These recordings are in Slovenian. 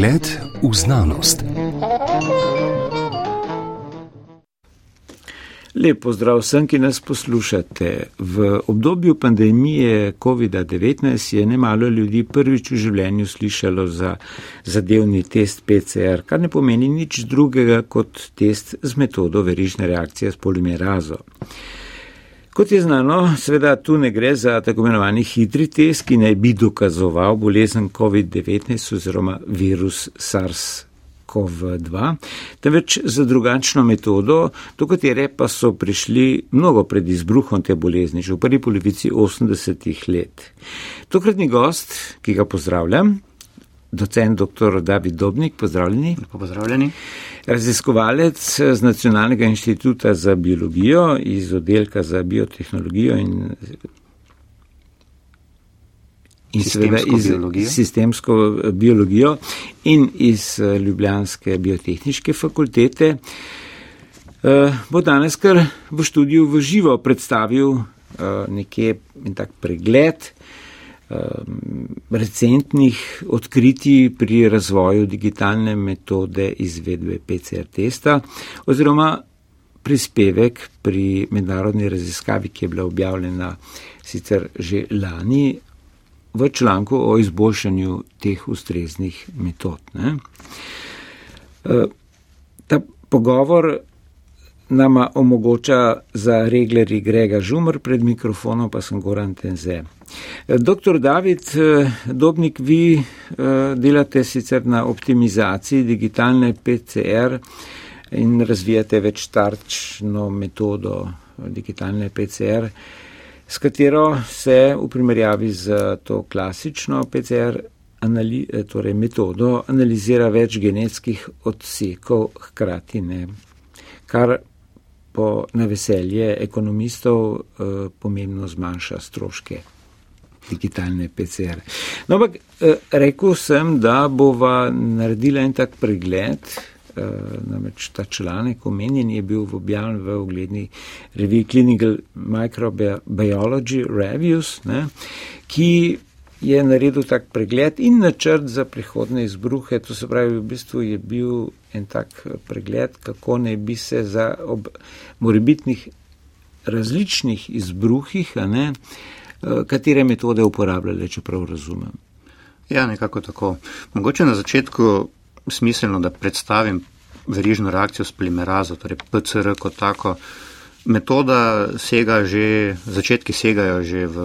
Pogled v znanost. Lepo zdrav vsem, ki nas poslušate. V obdobju pandemije COVID-19 je nemalo ljudi prvič v življenju slišalo za zadevni test PCR, kar ne pomeni nič drugega kot test z metodo verižne reakcije s polimerazo. Kot je znano, seveda tu ne gre za tako imenovani hitri test, ki naj bi dokazoval bolezen COVID-19 oziroma virus SARS-CoV-2, temveč za drugačno metodo, do katere pa so prišli mnogo pred izbruhom te bolezni, že v prvi polovici 80-ih let. Tokratni gost, ki ga pozdravljam, docent dr. David Dobnik, pozdravljeni. Pozdravljeni. Raziskovalec z Nacionalnega inštituta za biologijo iz oddelka za biotehnologijo in, in seveda iz biologijo. sistemsko biologijo in iz Ljubljanske biotehniške fakultete. Bo danes kar v študiju v živo predstavil nekje en tak pregled recentnih odkritij pri razvoju digitalne metode izvedbe PCR testa oziroma prispevek pri mednarodni raziskavi, ki je bila objavljena sicer že lani v članku o izboljšanju teh ustreznih metod. Ne. Ta pogovor nama omogoča za regleri Grega Žumr, pred mikrofonom pa sem Goran Tenze. Doktor David Dobnik, vi delate sicer na optimizaciji digitalne PCR in razvijate večtarčno metodo digitalne PCR, s katero se v primerjavi z to klasično PCR anali, torej metodo analizira več genetskih odsekov hkrati ne, kar po naveselje ekonomistov pomembno zmanjša stroške digitalne PCR. No, ampak rekel sem, da bova naredila en tak pregled, namreč ta članek omenjen je bil objavljen v ugledni reviji Clinical Microbiology Reviews, ne, ki je naredil tak pregled in načrt za prihodne izbruhe. To se pravi, v bistvu je bil en tak pregled, kako ne bi se za ob morebitnih različnih izbruhih, a ne, katere metode uporabljale, če prav razumem. Ja, nekako tako. Mogoče na začetku smiselno, da predstavim verižno reakcijo s polimerazo, torej PCR kot tako. Metoda sega že, začetki segajo že v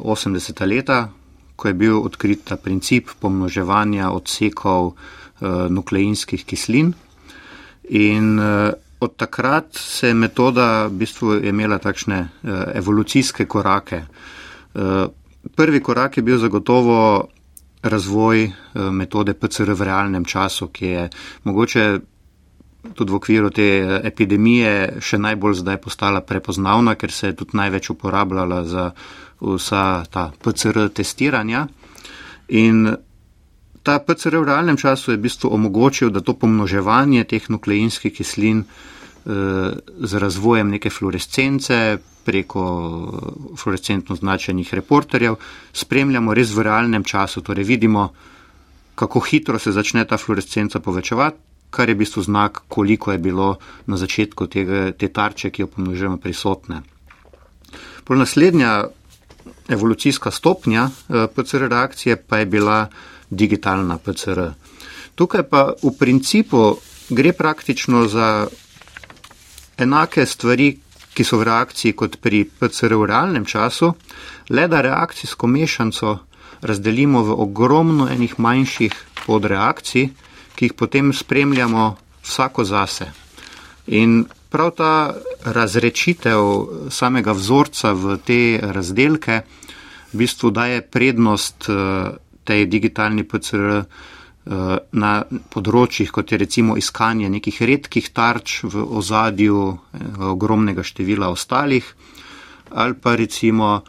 80. leta, ko je bil odkrit ta princip pomnoževanja odsekov nukleinskih kislin. In od takrat se je metoda v bistvu imela takšne evolucijske korake. Prvi korak je bil zagotovo razvoj metode PCR v realnem času, ki je mogoče tudi v okviru te epidemije še najbolj zdaj postala prepoznavna, ker se je tudi največ uporabljala za vsa ta PCR testiranja. In ta PCR v realnem času je v bistvu omogočil, da to pomnoževanje teh nukleinskih kislin z razvojem neke fluorescence preko fluorescentno značenih reporterjev spremljamo res v realnem času, torej vidimo, kako hitro se začne ta fluorescenca povečevati, kar je v bistvu znak, koliko je bilo na začetku tega, te tarče, ki jo pomnožujemo, prisotne. Pol naslednja evolucijska stopnja PCR reakcije pa je bila digitalna PCR. Tukaj pa v principu gre praktično za enake stvari, ki so v reakciji kot pri PCR v realnem času, le da reakcijsko mešanico razdelimo v ogromno enih manjših podreakcij, ki jih potem spremljamo vsako zase. In prav ta razrečitev samega vzorca v te razdelke v bistvu daje prednost tej digitalni PCR na področjih, kot je recimo iskanje nekih redkih tarč v ozadju ogromnega števila ostalih, ali pa recimo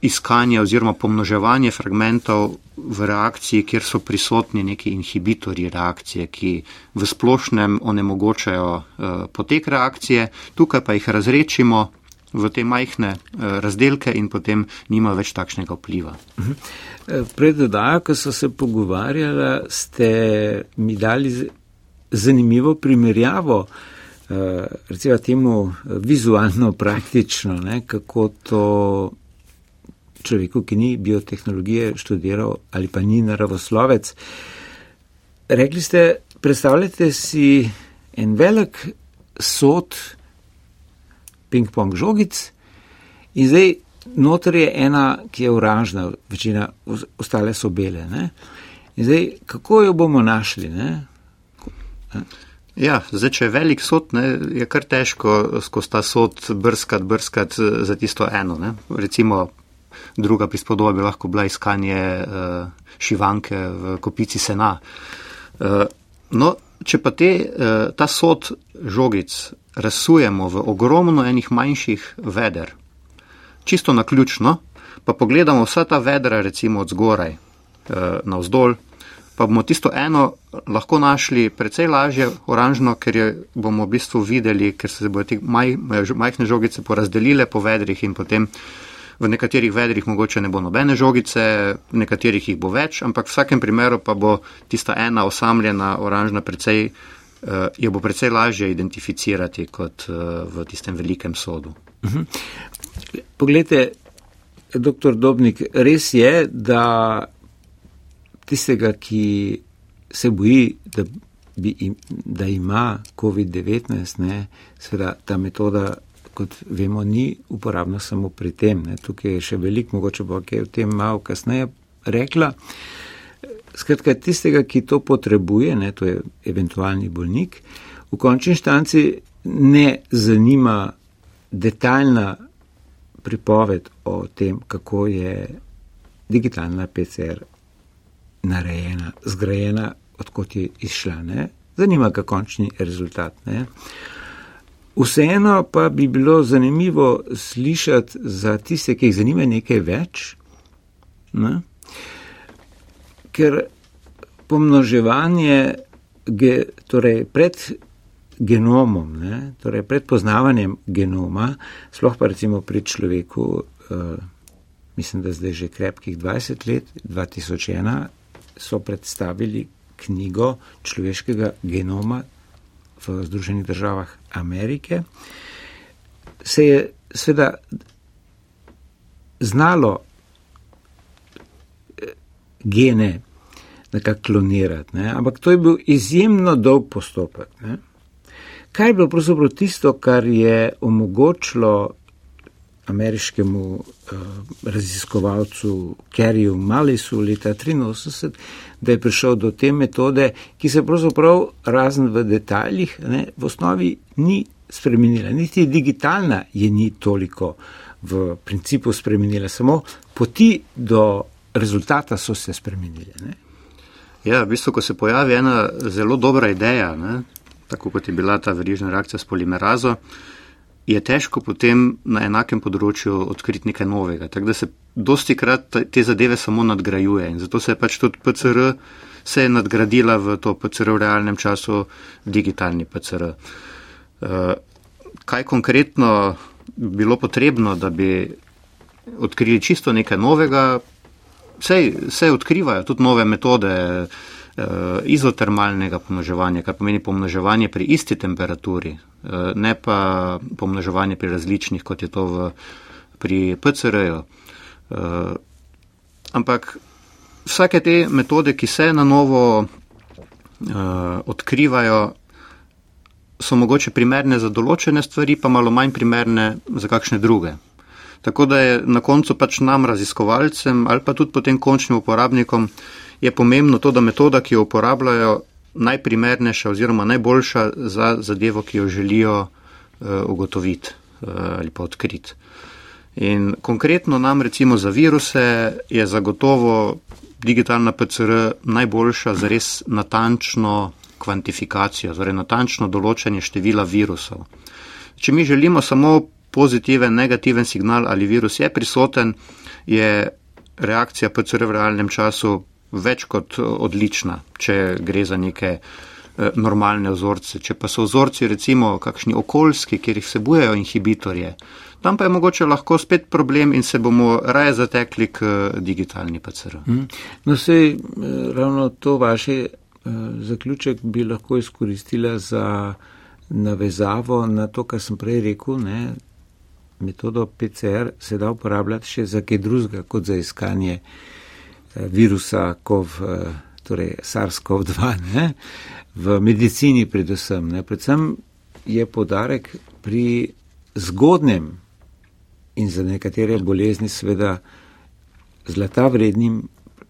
iskanje oziroma pomnoževanje fragmentov v reakciji, kjer so prisotni neki inhibitorji reakcije, ki v splošnem onemogočajo potek reakcije, tukaj pa jih razrečimo v te majhne razdelke in potem nima več takšnega vpliva. Pred dodajo, ko so se pogovarjali, ste mi dali zanimivo primerjavo, recimo temu vizualno, praktično, ne, kako to človeku, ki ni biotehnologije študiral ali pa ni naravoslovec. Rekli ste, predstavljate si en velik sod ping-pong žogic in zdaj noter je ena, ki je oranžna, večina ostale so bele. Ne? In zdaj, kako jo bomo našli? Ne? Ja, zdaj, če je velik sod, ne, je kar težko skozi ta sod brskati, brskati za tisto eno. Ne. Recimo, druga prispodoba bi lahko bila iskanje uh, šivanke v kopici sena. Uh, no, če pa te, uh, ta sod žogic razsujemo v ogromno enih manjših veder, čisto na ključno, pa pogledamo vsa ta vedra, recimo od zgoraj uh, na vzdolj, pa bomo tisto eno lahko našli precej lažje oranžno, ker je bomo v bistvu videli, ker se bodo te maj, majhne žogice porazdelile po vedrih in potem v nekaterih vedrih mogoče ne bo nobene žogice, v nekaterih jih bo več, ampak v vsakem primeru pa bo tista ena osamljena oranžna precej, uh, jo bo precej lažje identificirati kot uh, v tistem velikem sodu. Mhm. Poglejte, doktor Dobnik, res je, da tistega, ki se boji, da, bi, da ima COVID-19, seveda ta metoda, kot vemo, ni uporabna samo pri tem. Ne. Tukaj je še veliko, mogoče bo kaj o tem malo kasneje rekla. Skratka, tistega, ki to potrebuje, ne, to je eventualni bolnik, v končni štanci ne zanima detaljna pripoved o tem, kako je digitalna PCR narejena, zgrajena, odkot je izšla. Ne? Zanima ga končni rezultat. Ne? Vseeno pa bi bilo zanimivo slišati za tiste, ki jih zanima nekaj več, ne? ker pomnoževanje ge, torej pred genomom, ne? torej pred poznavanjem genoma, sploh pa recimo pri človeku, uh, mislim, da zdaj že krepkih 20 let, 2001, so predstavili knjigo človeškega genoma v Združenih državah Amerike, se je sveda znalo eh, gene nekako klonirati, ne? ampak to je bil izjemno dolg postopek. Ne? Kaj je bilo pravzaprav tisto, kar je omogočilo ameriškemu uh, raziskovalcu Kerryju Malisu leta 1983, da je prišel do te metode, ki se pravzaprav razen v detaljih ne, v osnovi ni spremenila. Niti digitalna je ni toliko v principu spremenila, samo poti do rezultata so se spremenile. Ne. Ja, v bistvu, ko se pojavi ena zelo dobra ideja, ne, tako kot je bila ta verižna reakcija s polimerazo, je težko potem na enakem področju odkriti nekaj novega. Tako da se dosti krat te zadeve samo nadgrajuje in zato se je pač tudi PCR se je nadgradila v to PCR v realnem času, digitalni PCR. Eh, kaj konkretno bi bilo potrebno, da bi odkrili čisto nekaj novega? Vse odkrivajo tudi nove metode. Eh, izotermalnega pomnoževanja, kar pomeni pomnoževanje pri isti temperaturi, ne pa pomnoževanje pri različnih, kot je to v, pri PCR-ju. Eh, ampak vsake te metode, ki se na novo odkrivajo, so mogoče primerne za določene stvari, pa malo manj primerne za kakšne druge. Tako da je na koncu pač nam, raziskovalcem ali pa tudi potem končnim uporabnikom, je pomembno to, da metoda, ki jo uporabljajo, najprimernejša oziroma najboljša za zadevo, ki jo želijo uh, ugotoviti uh, ali pa odkriti. In konkretno nam recimo za viruse je zagotovo digitalna PCR najboljša za res natančno kvantifikacijo, torej natančno določanje števila virusov. Če mi želimo samo pozitiven, negativen signal ali virus je prisoten, je reakcija PCR v realnem času več kot odlična, če gre za neke uh, normalne vzorce. Če pa so vzorci recimo kakšni okoljski, kjer jih vsebujejo inhibitorje, tam pa je mogoče lahko spet problem in se bomo raje zatekli k digitalni PCR. Mhm. No, sej ravno to vaše zaključek bi lahko izkoristila za navezavo na to, kar sem prej rekel, ne, metodo PCR se da uporabljati še za kaj drugega, kot za iskanje eh, virusa COV, eh, torej SARS-CoV-2, ne, v medicini predvsem. Ne. Predvsem je podarek pri zgodnem in za nekatere bolezni seveda zlata vrednim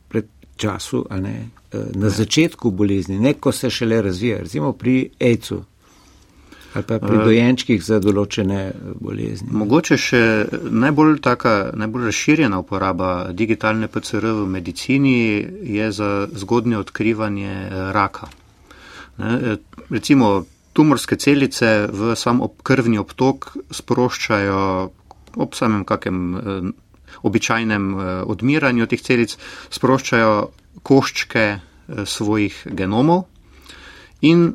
pred času, ne, eh, na začetku bolezni, ne ko se šele razvija, recimo pri AIDS-u ali pa pri dojenčkih za določene bolezni. Mogoče še najbolj, taka, najbolj razširjena uporaba digitalne PCR v medicini je za zgodnje odkrivanje eh, raka. Ne, eh, recimo tumorske celice v sam krvni obtok sproščajo ob samem kakem eh, običajnem odmiranju teh celic, sproščajo koščke svojih genomov in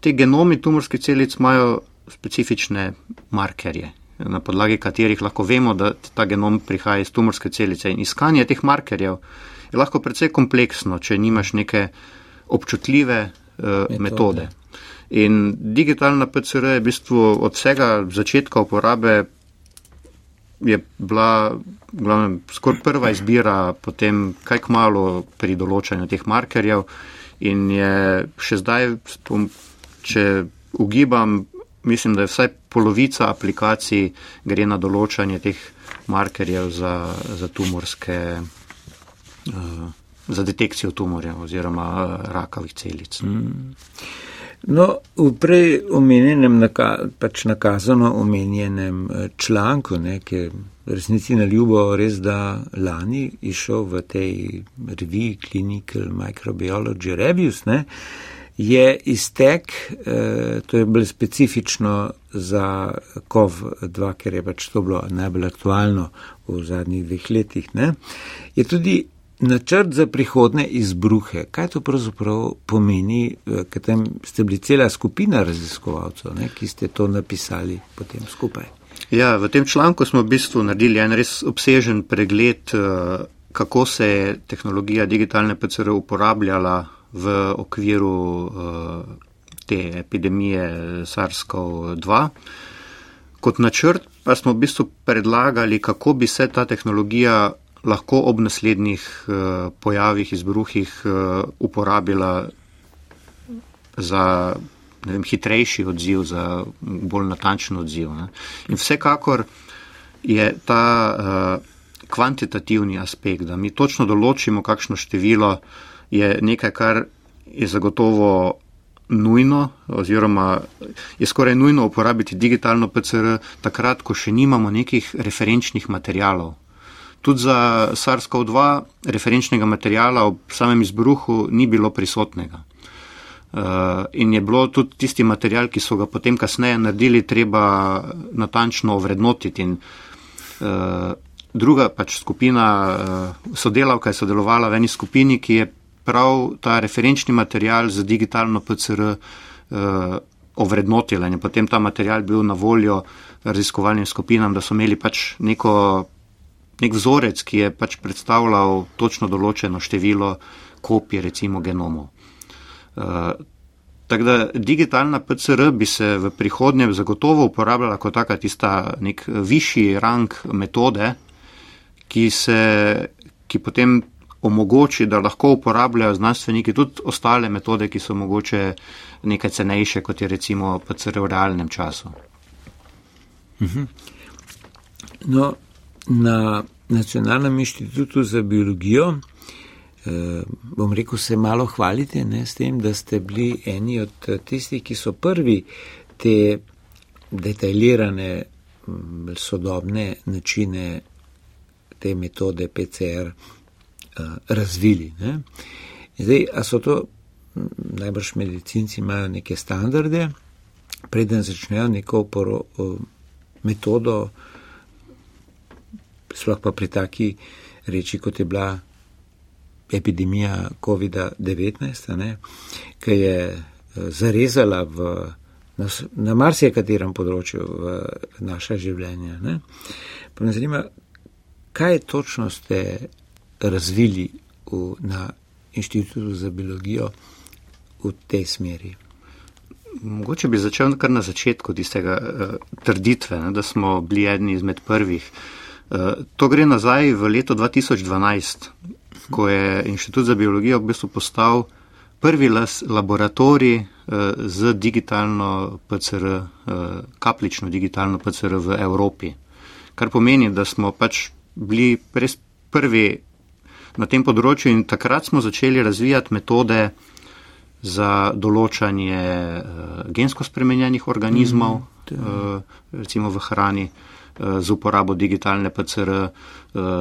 te genomi tumorskih celic imajo specifične markerje, na podlagi katerih lahko vemo, da ta genom prihaja iz tumorske celice. In iskanje teh markerjev je lahko precej kompleksno, če nimaš neke občutljive uh, metode. metode. In digitalna PCR je v bistvu od vsega začetka uporabe je bila glavnem, skoraj prva izbira, potem kaj k malu pri določanju teh markerjev in je še zdaj če ugibam, mislim, da je vsaj polovica aplikacij gre na določanje teh markerjev za, za tumorske, uh, za detekcijo tumorja oziroma uh, rakavih celic. Mm. No, v prej omenjenem, naka, pač nakazano omenjenem eh, članku, ne, ki je resnici na ljubo res da lani išel v tej reviji Clinical Microbiology Reviews, ne, uh, je iztek, eh, to je bolj specifično za COV-2, ker je pač to bilo najbolj aktualno v zadnjih dveh letih, ne, je tudi načrt za prihodne izbruhe. Kaj to pravzaprav pomeni, eh, ker tam ste bili cela skupina raziskovalcev, ne, ki ste to napisali potem skupaj? Ja, v tem članku smo v bistvu naredili en res obsežen pregled, eh, kako se je tehnologija digitalne PCR uporabljala v okviru uh, te epidemije SARS-CoV-2. Kot načrt pa smo v bistvu predlagali, kako bi se ta tehnologija lahko ob naslednjih uh, pojavih, izbruhih uh, uporabila za vem, hitrejši odziv, za bolj natančen odziv. Ne. In vsekakor je ta uh, kvantitativni aspekt, da mi točno določimo, kakšno število uh, je nekaj, kar je zagotovo nujno, oziroma je skoraj nujno uporabiti digitalno PCR, takrat, ko še nimamo nekih referenčnih materijalov. Tudi za SARS-CoV-2 referenčnega materijala ob samem izbruhu ni bilo prisotnega. Uh, in je bilo tudi tisti material, ki so ga potem kasneje naredili, treba natančno ovrednotiti. In, uh, druga pač skupina uh, sodelavka je sodelovala v eni skupini, ki je prav ta referenčni material za digitalno PCR uh, eh, ovrednotila in potem ta material bil na voljo raziskovalnim skupinam, da so imeli pač neko, nek vzorec, ki je pač predstavljal točno določeno število kopij, recimo genomov. Uh, Tako da digitalna PCR bi se v prihodnje zagotovo uporabljala kot taka tista nek višji rang metode, ki, se, ki potem omogoči, da lahko uporabljajo znanstveniki tudi ostale metode, ki so mogoče nekaj cenejše, kot je recimo PCR v realnem času. Mhm. No, na Nacionalnem inštitutu za biologijo, eh, bom rekel, se malo hvalite ne, s tem, da ste bili eni od tistih, ki so prvi te detaljirane, sodobne načine te metode PCR razvili. Ne? Zdaj, a so to, najbrž medicinci imajo neke standarde, preden začnejo neko poro, uh, metodo, sploh pa pri taki reči, kot je bila epidemija COVID-19, ki je zarezala v, na, na marsikaterem področju v naša življenja. Ne? Pa me zanima, kaj točno ste razvili v, na inštitutu za biologijo v tej smeri? Mogoče bi začel kar na začetku tistega uh, trditve, ne, da smo bili eni izmed prvih. Uh, to gre nazaj v leto 2012, ko je Inštitut za biologijo v bistvu postal prvi las, laboratorij uh, z digitalno PCR, uh, kaplično digitalno PCR v Evropi. Kar pomeni, da smo pač bili res prvi na tem področju in takrat smo začeli razvijati metode za določanje uh, gensko spremenjenih organizmov, mm, uh, recimo v hrani, uh, z uporabo digitalne PCR uh,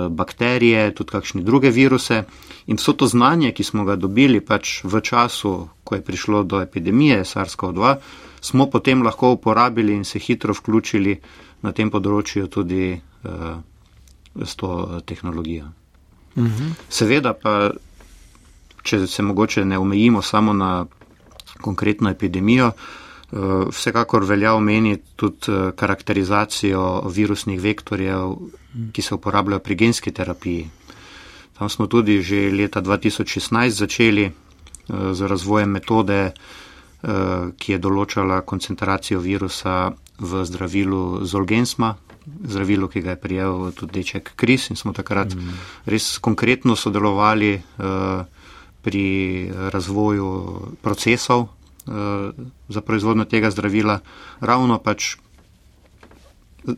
bakterije, tudi kakšne druge viruse. In vso to znanje, ki smo ga dobili pač v času, ko je prišlo do epidemije SARS-CoV-2, smo potem lahko uporabili in se hitro vključili na tem področju tudi uh, s to tehnologijo. -hmm. Seveda pa, če se mogoče ne omejimo samo na konkretno epidemijo, eh, vsekakor velja omeniti tudi eh, karakterizacijo virusnih vektorjev, ki se uporabljajo pri genski terapiji. Tam smo tudi že leta 2016 začeli eh, z razvojem metode, ki je določala koncentracijo virusa v zdravilu Zolgensma, zdravilu, ki ga je prijel tudi deček Kris in smo takrat mm. res konkretno sodelovali uh, pri razvoju procesov uh, za proizvodno tega zdravila, ravno pač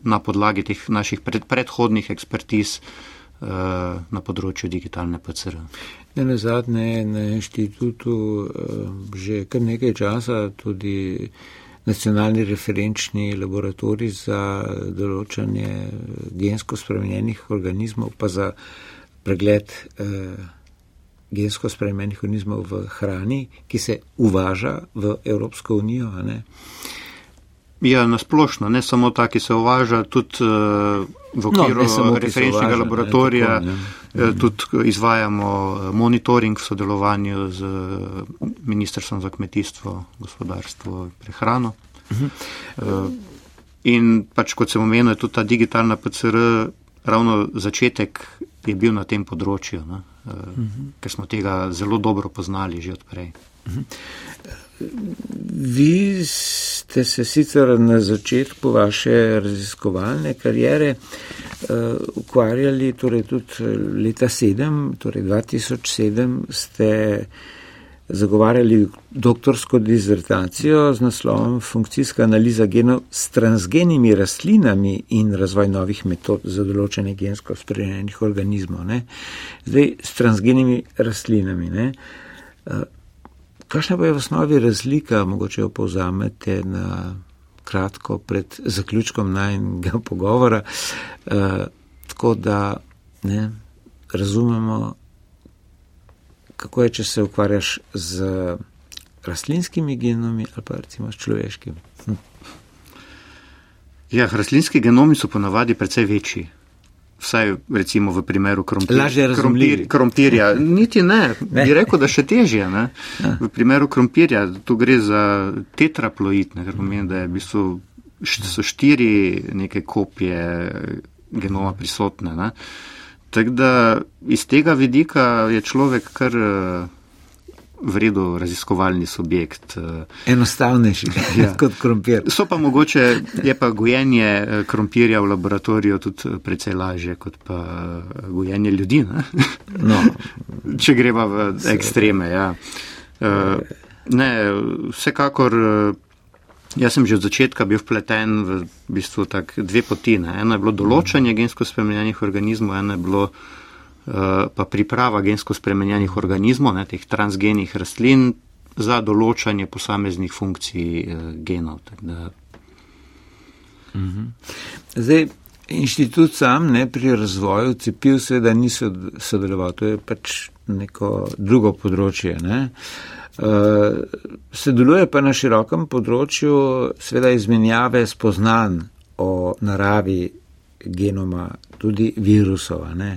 na podlagi teh naših pred, predhodnih ekspertiz uh, na področju digitalne PCR. Ne na zadnje na inštitutu uh, že kar nekaj časa tudi nacionalni referenčni laboratorij za določanje gensko spremenjenih organizmov, pa za pregled eh, gensko spremenjenih organizmov v hrani, ki se uvaža v Evropsko unijo. Ja, nasplošno, ne samo ta, ki se uvaža, tudi uh, v no, okviru no, referenčnega uvaža, laboratorija, ne, tako, ne. tudi izvajamo eh, monitoring v sodelovanju z Ministrstvom za kmetijstvo, gospodarstvo in prehrano. Uh -huh. uh, in pač, kot sem omenil, tudi ta digitalna PCR, ravno začetek je bil na tem področju, uh, uh -huh. ker smo tega zelo dobro poznali že odprej. Uh -huh. Vi ste se sicer na začetku vaše raziskovalne karijere uh, ukvarjali, torej tudi leta 7, torej 2007 ste zagovarjali doktorsko dizertacijo z naslovom Funkcijska analiza genov s transgenimi rastlinami in razvoj novih metod za določene gensko spremenjenih organizmov. Ne? Zdaj, s transgenimi rastlinami. Ne? Uh, Kakšna pa je v osnovi razlika, mogoče jo povzamete na kratko pred zaključkom najnega pogovora, eh, tako da ne, razumemo, kako je, če se ukvarjaš z rastlinskimi genomi ali pa recimo s človeškimi. Hm. Ja, rastlinski genomi so ponavadi precej večji vsaj recimo v primeru krompir, krompir, krompirja. Niti ne, ne, bi rekel, da še težje. Ne? Ja. V primeru krompirja, tu gre za tetraploid, ne, kar pomeni, da je v bistvu so štiri neke kopije genoma prisotne. Tako da iz tega vidika je človek kar v redu raziskovalni subjekt. Eh. Enostavnejši ja. kot krompir. So pa mogoče, je pa gojenje eh, krompirja v laboratoriju tudi eh, precej lažje kot pa gojenje ljudi. No. Če greva v ekstreme. Ja. Ne, vsekakor. Jaz sem že od začetka bil vpleten v bistvu tak dve poti. Ne. Eno je bilo določanje gensko spremenjenih organizmov, eno je bilo uh, pa priprava gensko spremenjenih organizmov, ne, teh transgenih rastlin, za določanje posameznih funkcij eh, genov. Mhm. Zdaj, inštitut sam ne, pri razvoju cepiv seveda ni sodeloval, to je pač neko drugo področje. Ne. Uh, sodeluje pa na širokem področju seveda izmenjave spoznanj o naravi genoma, tudi virusov. Uh,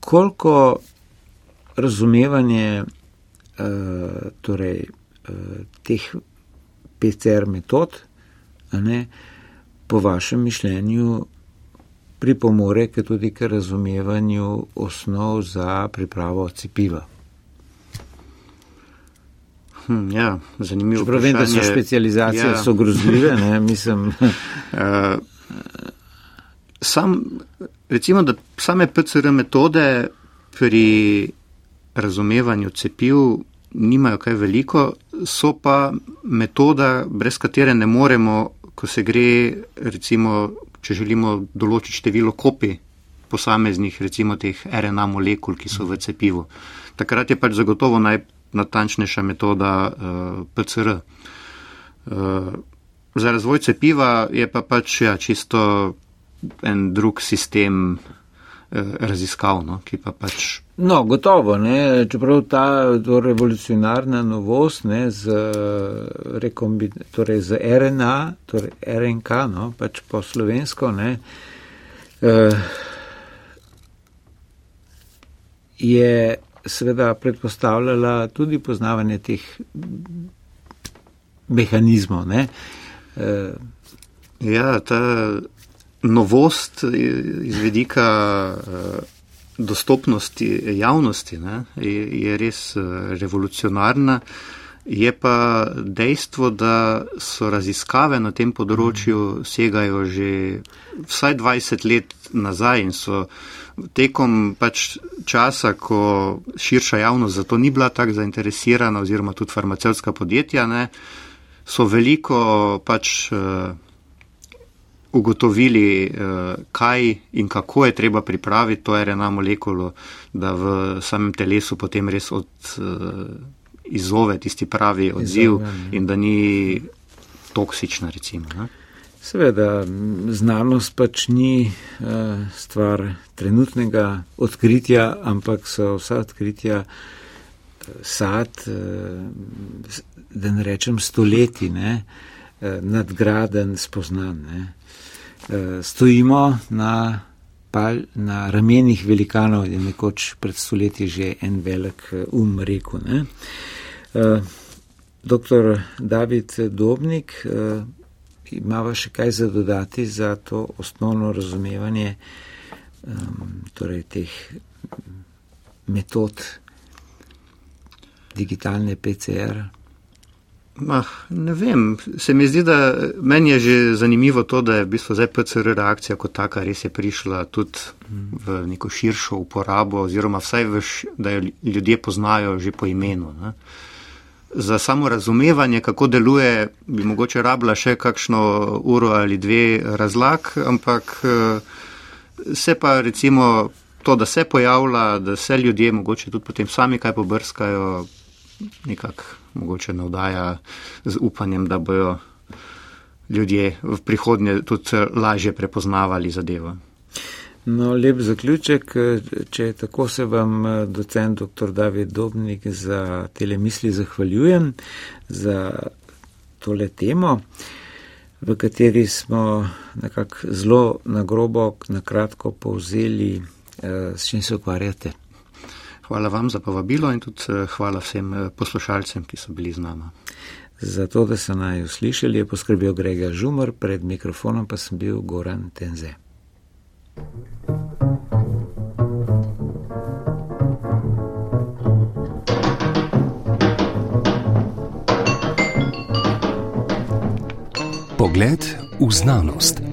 koliko razumevanje torej, teh PCR metod, ne, po vašem mišljenju, pripomore tudi k razumevanju osnov za pripravo cepiva. Hm, ja, zanimivo. Prav vem, da so specializacije ja. so grozljive, ne, mislim. uh, sam, recimo, da same PCR metode pri razumevanju cepiv nimajo kaj veliko, so pa metoda, brez katere ne moremo, ko se gre, recimo, če želimo določiti število kopij posameznih, recimo teh RNA molekul, ki so v cepivu. Takrat je pač zagotovo najnatančnejša metoda uh, PCR. Uh, za razvoj cepiva je pa pač ja, čisto en drug sistem uh, raziskav, no, ki pa pač No, gotovo, ne? čeprav ta revolucionarna novost ne, z, torej z RNA, torej RNK, no, pač po slovensko, ne, eh, je seveda predpostavljala tudi poznavanje teh mehanizmov. Ne. Eh, ja, ta novost iz vedika. Uh, dostopnosti javnosti ne, je, je res eh, revolucionarna. Je pa dejstvo, da so raziskave na tem področju segajo že vsaj 20 let nazaj in so tekom pač časa, ko širša javnost za to ni bila tako zainteresirana oziroma tudi farmacevtska podjetja, ne, so veliko pač uh, ugotovili, eh, kaj in kako je treba pripraviti to RNA molekulo, da v samem telesu potem res od, eh, izzove tisti pravi odziv Izove, in da ni toksična. Recimo, Seveda, znanost pač ni uh, stvar trenutnega odkritja, ampak so vsa odkritja sad, uh, da ne rečem stoletji, ne, uh, nadgraden, spoznan. Ne. Eh, stojimo na, pal, na ramenih velikanov, je nekoč pred stoletji že en velik eh, um rekel. Ne? Eh, doktor David Dobnik, imava še kaj za dodati za to osnovno razumevanje torej teh metod digitalne PCR? Mah, ne vem, se mi zdi, da meni je že zanimivo to, da je v bistvu zdaj PCR reakcija kot taka res je prišla tudi v neko širšo uporabo oziroma vsaj veš, da jo ljudje poznajo že po imenu. Ne. Za samo razumevanje, kako deluje, bi mogoče rabila še kakšno uro ali dve razlag, ampak se pa recimo to, da se pojavlja, da se ljudje mogoče tudi potem sami kaj pobrskajo, nekako mogoče navdaja z upanjem, da bojo ljudje v prihodnje tudi lažje prepoznavali zadevo. No, lep zaključek. Če tako se vam, docent dr. David Dobnik, za tele misli zahvaljujem za tole temo, v kateri smo nekako zelo na grobo, na kratko povzeli, s čim se ukvarjate. Hvala vam za povabilo in tudi eh, hvala vsem eh, poslušalcem, ki so bili z nama. Za to, da so naj uslišali, je poskrbel Grega Žumor, pred mikrofonom pa sem bil Goran Tenze. Pogled v znanost.